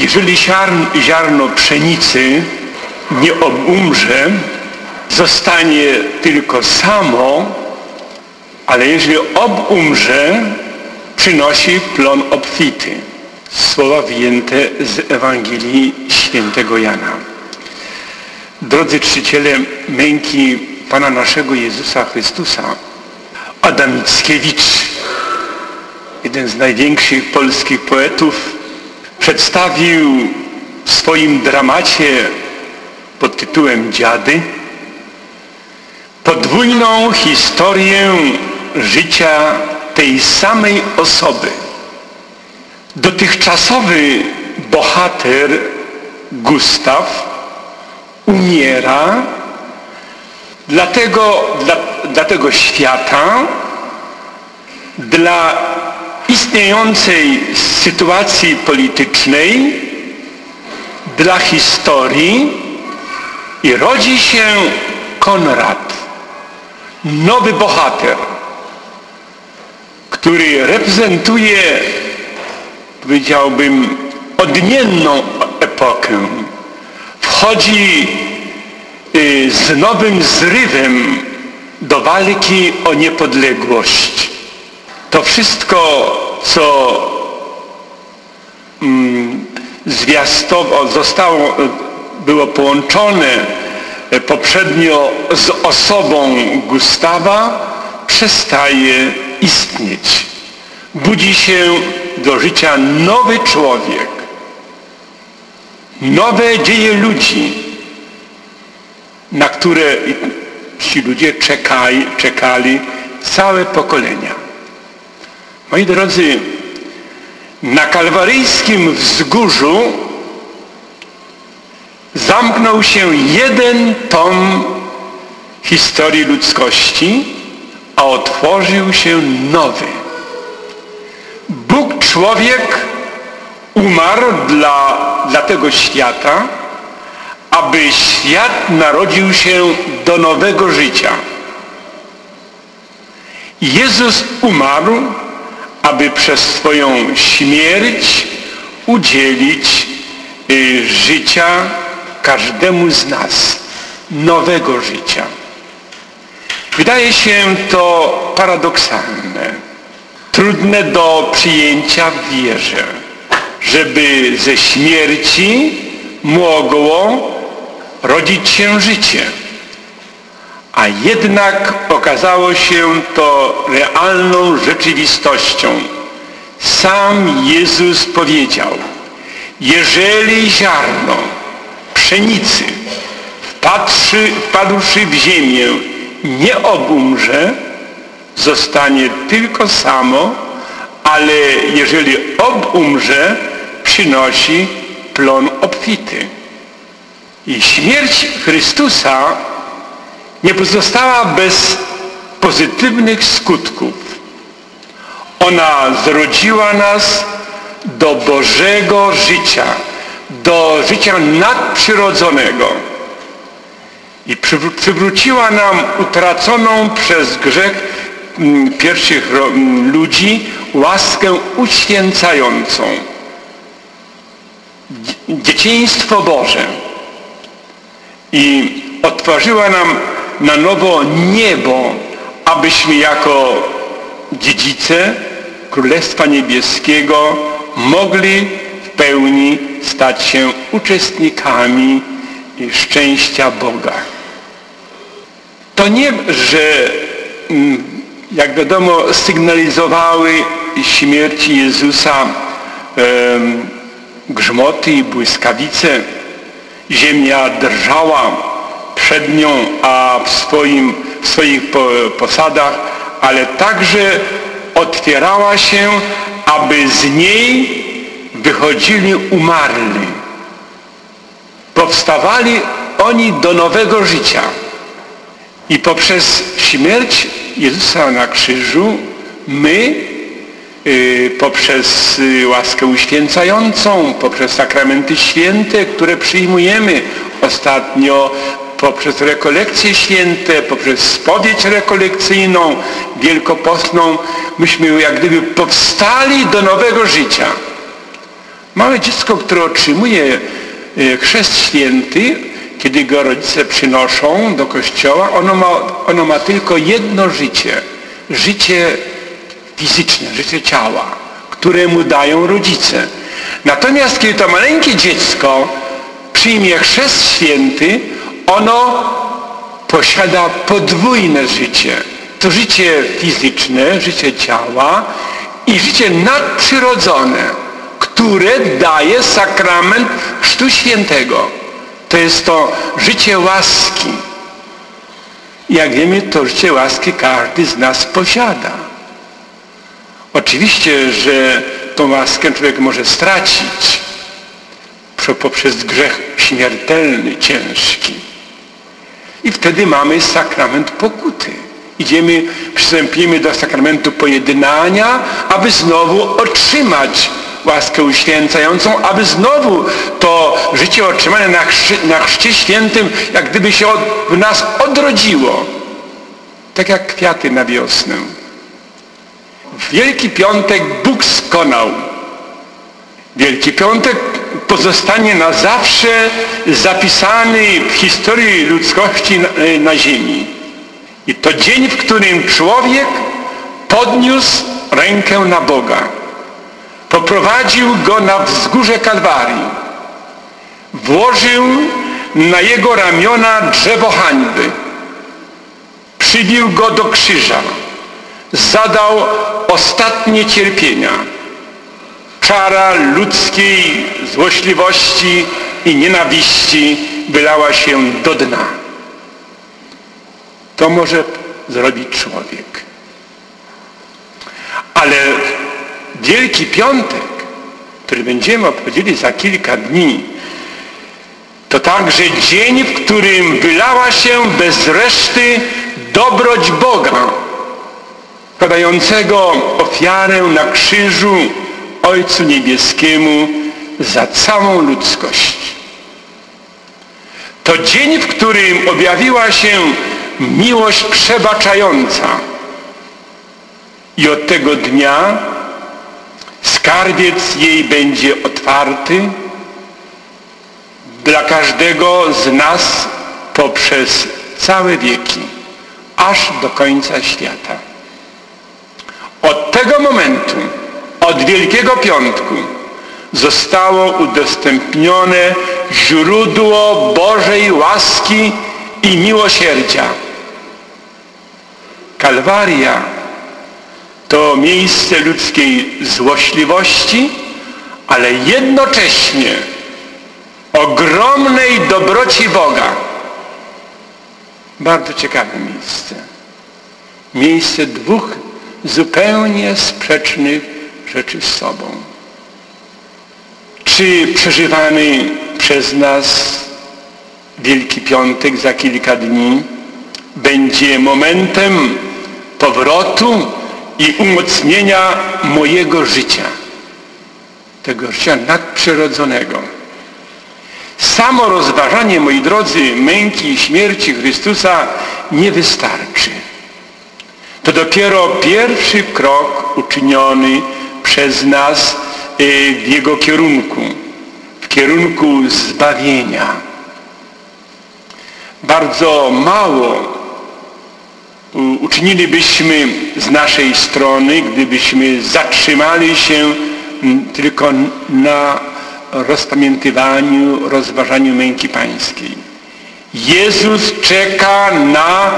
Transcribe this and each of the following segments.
Jeżeli ziarno pszenicy nie obumrze, zostanie tylko samo, ale jeżeli obumrze, przynosi plon obfity. Słowa wyjęte z Ewangelii świętego Jana. Drodzy czciciele męki Pana naszego Jezusa Chrystusa, Adam Mickiewicz, jeden z największych polskich poetów, przedstawił w swoim dramacie pod tytułem Dziady podwójną historię życia tej samej osoby. Dotychczasowy bohater Gustaw umiera dla tego, dla, dla tego świata, dla istniejącej sytuacji politycznej, dla historii i rodzi się Konrad, nowy bohater, który reprezentuje, powiedziałbym, odmienną epokę. Wchodzi y, z nowym zrywem do walki o niepodległość. To wszystko, co mm, zwiastowo zostało, było połączone e, poprzednio z osobą Gustawa, przestaje istnieć. Budzi się do życia nowy człowiek. Nowe dzieje ludzi, na które ci ludzie czekali, czekali całe pokolenia. Moi drodzy, na kalwaryjskim wzgórzu zamknął się jeden tom historii ludzkości, a otworzył się nowy. Bóg człowiek umarł dla, dla tego świata, aby świat narodził się do nowego życia. Jezus umarł, aby przez swoją śmierć udzielić y, życia każdemu z nas, nowego życia. Wydaje się to paradoksalne, trudne do przyjęcia w wierze, żeby ze śmierci mogło rodzić się życie. A jednak okazało się to realną rzeczywistością. Sam Jezus powiedział, jeżeli ziarno pszenicy wpadszy, wpadłszy w ziemię nie obumrze, zostanie tylko samo, ale jeżeli obumrze, przynosi plon obfity. I śmierć Chrystusa nie pozostała bez pozytywnych skutków. Ona zrodziła nas do Bożego życia, do życia nadprzyrodzonego i przywróciła nam utraconą przez grzech mm, pierwszych mm, ludzi łaskę uświęcającą. Dzieciństwo Boże. I otworzyła nam na nowo niebo, abyśmy jako dziedzice Królestwa Niebieskiego mogli w pełni stać się uczestnikami szczęścia Boga. To nie, że mm, jak wiadomo sygnalizowały śmierci Jezusa grzmoty i błyskawice. Ziemia drżała przed nią, a w, swoim, w swoich posadach, ale także otwierała się, aby z niej wychodzili umarli. Powstawali oni do nowego życia. I poprzez śmierć Jezusa na krzyżu my y, poprzez y, łaskę uświęcającą, poprzez sakramenty święte, które przyjmujemy ostatnio, poprzez rekolekcje święte, poprzez spowiedź rekolekcyjną, wielkopostną, myśmy jak gdyby powstali do nowego życia Małe dziecko, które otrzymuje e, chrzest święty, kiedy go rodzice przynoszą do kościoła, ono ma, ono ma tylko jedno życie. Życie fizyczne, życie ciała, które mu dają rodzice. Natomiast kiedy to maleńkie dziecko przyjmie chrzest święty, ono posiada podwójne życie. To życie fizyczne, życie ciała i życie nadprzyrodzone, które daje sakrament Chrztu Świętego. To jest to życie łaski. Jak wiemy, to życie łaski każdy z nas posiada. Oczywiście, że tą łaskę człowiek może stracić poprzez grzech śmiertelny, ciężki. I wtedy mamy sakrament pokuty. Idziemy, przystępimy do sakramentu pojednania, aby znowu otrzymać łaskę uświęcającą, aby znowu to życie otrzymane na, chrzcie, na chrzcie świętym jak gdyby się od, w nas odrodziło. Tak jak kwiaty na wiosnę. W Wielki Piątek Bóg skonał. Wielki Piątek pozostanie na zawsze zapisany w historii ludzkości na, na ziemi. I to dzień, w którym człowiek podniósł rękę na Boga. Poprowadził go na wzgórze Kalwarii. Włożył na jego ramiona drzewo hańby. Przybił go do krzyża. Zadał ostatnie cierpienia czara ludzkiej złośliwości i nienawiści wylała się do dna. To może zrobić człowiek. Ale Wielki Piątek, który będziemy obchodzili za kilka dni, to także dzień, w którym wylała się bez reszty dobroć Boga, podającego ofiarę na krzyżu Ojcu Niebieskiemu za całą ludzkość. To dzień, w którym objawiła się miłość przebaczająca. I od tego dnia skarbiec jej będzie otwarty dla każdego z nas poprzez całe wieki, aż do końca świata. Od tego momentu od Wielkiego Piątku zostało udostępnione źródło Bożej łaski i miłosierdzia. Kalwaria to miejsce ludzkiej złośliwości, ale jednocześnie ogromnej dobroci Boga. Bardzo ciekawe miejsce. Miejsce dwóch zupełnie sprzecznych rzeczy z sobą. Czy przeżywany przez nas Wielki Piątek za kilka dni będzie momentem powrotu i umocnienia mojego życia, tego życia nadprzyrodzonego. Samo rozważanie, moi drodzy, męki i śmierci Chrystusa nie wystarczy. To dopiero pierwszy krok uczyniony przez nas y, w Jego kierunku, w kierunku zbawienia. Bardzo mało uczynilibyśmy z naszej strony, gdybyśmy zatrzymali się tylko na rozpamiętywaniu, rozważaniu męki pańskiej. Jezus czeka na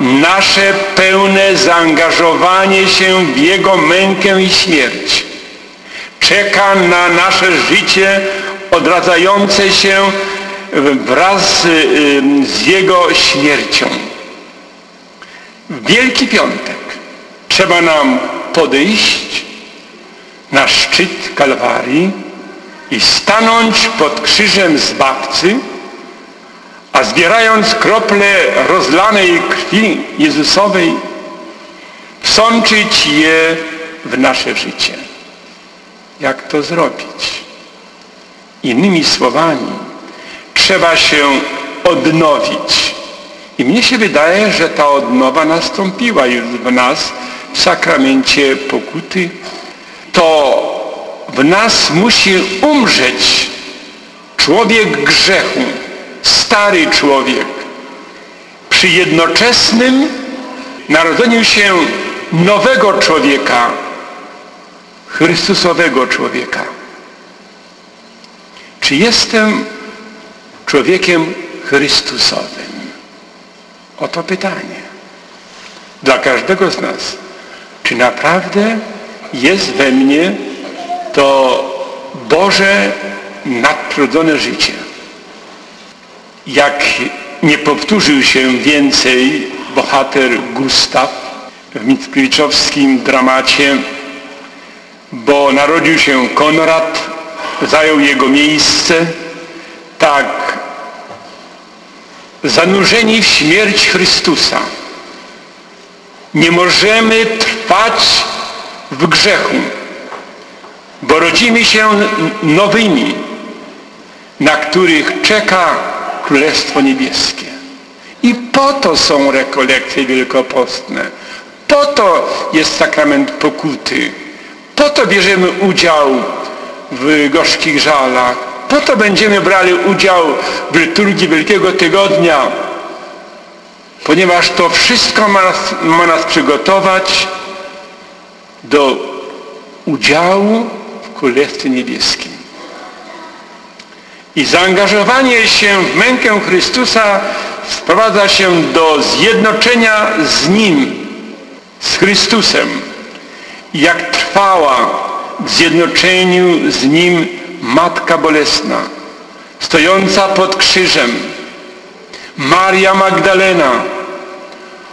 nasze pełne zaangażowanie się w Jego mękę i śmierć. Czeka na nasze życie odradzające się wraz z Jego śmiercią. Wielki Piątek trzeba nam podejść na szczyt Kalwarii i stanąć pod krzyżem Zbawcy, a zbierając krople rozlanej krwi Jezusowej, wsączyć je w nasze życie. Jak to zrobić? Innymi słowami, trzeba się odnowić. I mnie się wydaje, że ta odnowa nastąpiła już w nas w sakramencie pokuty. To w nas musi umrzeć człowiek grzechu, stary człowiek, przy jednoczesnym narodzeniu się nowego człowieka, Chrystusowego człowieka. Czy jestem człowiekiem Chrystusowym? Oto pytanie. Dla każdego z nas. Czy naprawdę jest we mnie to Boże nadprzyrodzone życie? Jak nie powtórzył się więcej bohater Gustaw w Mickiewiczowskim dramacie, bo narodził się Konrad, zajął jego miejsce, tak zanurzeni w śmierć Chrystusa. Nie możemy trwać w grzechu, bo rodzimy się nowymi, na których czeka Królestwo Niebieskie. I po to są rekolekcje wielkopostne. Po to jest sakrament pokuty. Po to bierzemy udział w gorzkich żalach. Po to będziemy brali udział w liturgii Wielkiego Tygodnia. Ponieważ to wszystko ma nas, ma nas przygotować do udziału w Królestwie Niebieskim. I zaangażowanie się w mękę Chrystusa sprowadza się do zjednoczenia z Nim, z Chrystusem. Jak trwała w zjednoczeniu z Nim Matka Bolesna, stojąca pod krzyżem, Maria Magdalena,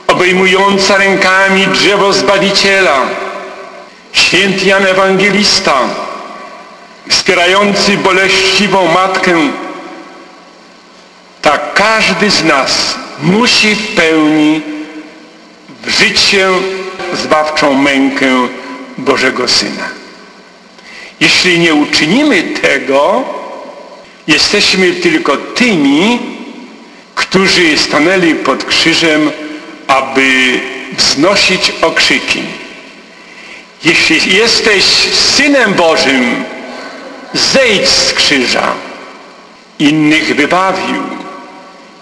obejmująca rękami drzewo Zbawiciela, święty Jan Ewangelista, wspierający boleściwą Matkę, tak każdy z nas musi w pełni wżyć się zbawczą mękę Bożego Syna. Jeśli nie uczynimy tego, jesteśmy tylko tymi, którzy stanęli pod krzyżem, aby wznosić okrzyki. Jeśli jesteś Synem Bożym, zejdź z krzyża. Innych wybawił,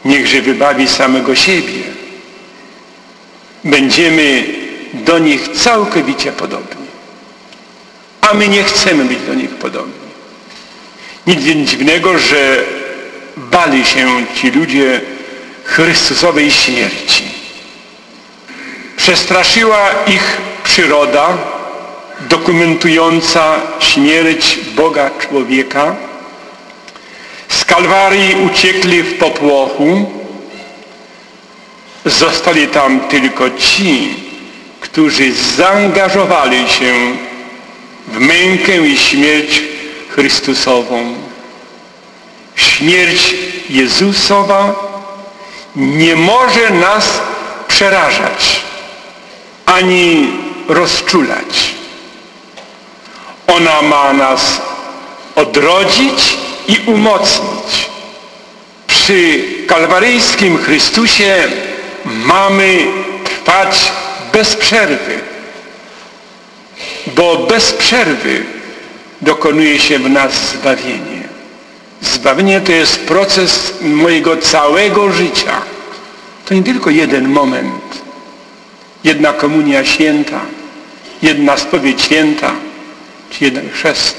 niechże wybawi samego siebie. Będziemy do nich całkowicie podobni. A my nie chcemy być do nich podobni. Nic dziwnego, że bali się ci ludzie Chrystusowej śmierci. Przestraszyła ich przyroda, dokumentująca śmierć Boga człowieka. Z Kalwarii uciekli w popłochu. Zostali tam tylko ci, którzy zaangażowali się w mękę i śmierć Chrystusową. Śmierć Jezusowa nie może nas przerażać ani rozczulać. Ona ma nas odrodzić i umocnić. Przy kalwaryjskim Chrystusie mamy trwać bez przerwy, bo bez przerwy dokonuje się w nas zbawienie. Zbawienie to jest proces mojego całego życia. To nie tylko jeden moment, jedna komunia święta, jedna spowiedź święta, jeden chrzest,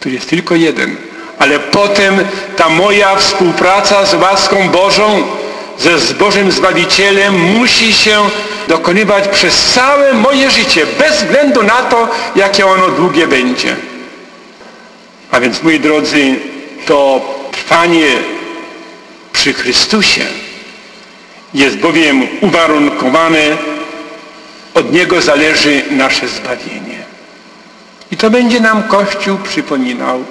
który jest tylko jeden. Ale potem ta moja współpraca z łaską Bożą, ze z Bożym Zbawicielem musi się dokonywać przez całe moje życie, bez względu na to, jakie ono długie będzie. A więc, moi drodzy, to trwanie przy Chrystusie jest bowiem uwarunkowane, od Niego zależy nasze zbawienie. I to będzie nam Kościół przypominał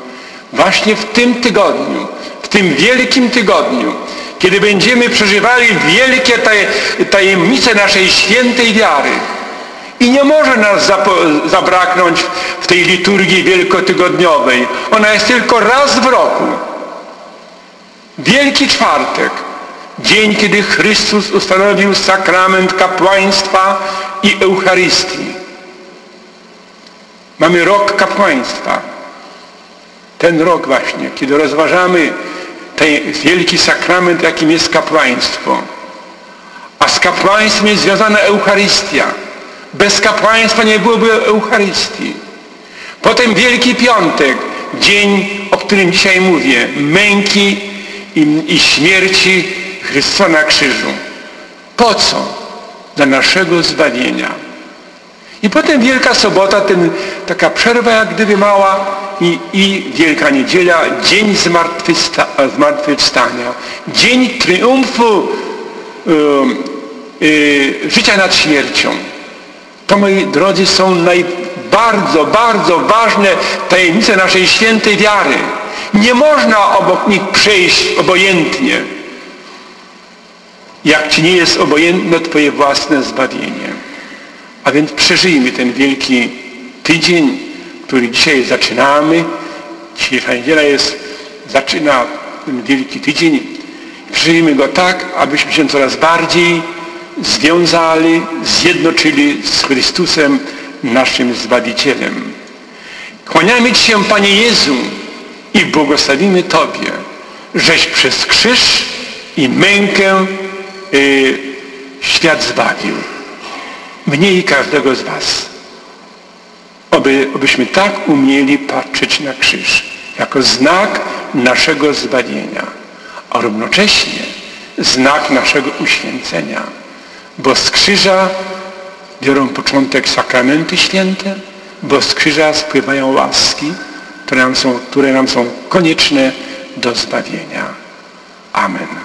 właśnie w tym tygodniu, w tym wielkim tygodniu, kiedy będziemy przeżywali wielkie tajemnice naszej świętej wiary. I nie może nas zabraknąć w tej liturgii wielkotygodniowej. Ona jest tylko raz w roku. Wielki Czwartek. Dzień, kiedy Chrystus ustanowił sakrament kapłaństwa i Eucharystii. Mamy rok kapłaństwa. Ten rok właśnie, kiedy rozważamy ten wielki sakrament, jakim jest kapłaństwo. A z kapłaństwem jest związana Eucharystia. Bez kapłaństwa nie byłoby Eucharystii. Potem Wielki Piątek, dzień, o którym dzisiaj mówię, męki i, i śmierci Chrystusa na krzyżu. Po co? Dla naszego zbawienia. I potem Wielka Sobota, ten, taka przerwa jak gdyby mała i, i Wielka Niedziela, dzień zmartwychwsta zmartwychwstania, dzień triumfu yy, życia nad śmiercią. To, moi drodzy, są naj, bardzo, bardzo ważne tajemnice naszej świętej wiary. Nie można obok nich przejść obojętnie. Jak Ci nie jest obojętne Twoje własne zbawienie. A więc przeżyjmy ten wielki tydzień, który dzisiaj zaczynamy. Dzisiejsza niedziela jest, zaczyna ten wielki tydzień. Przeżyjmy go tak, abyśmy się coraz bardziej związali, zjednoczyli z Chrystusem, naszym Zbawicielem. Kłaniamy Ci się, Panie Jezu, i błogosławimy Tobie, żeś przez krzyż i mękę y, świat zbawił. Mnie i każdego z Was. Oby, obyśmy tak umieli patrzeć na krzyż, jako znak naszego zbawienia, a równocześnie znak naszego uświęcenia. Bo z krzyża biorą początek sakramenty święte, bo z krzyża spływają łaski, które nam są, które nam są konieczne do zbawienia. Amen.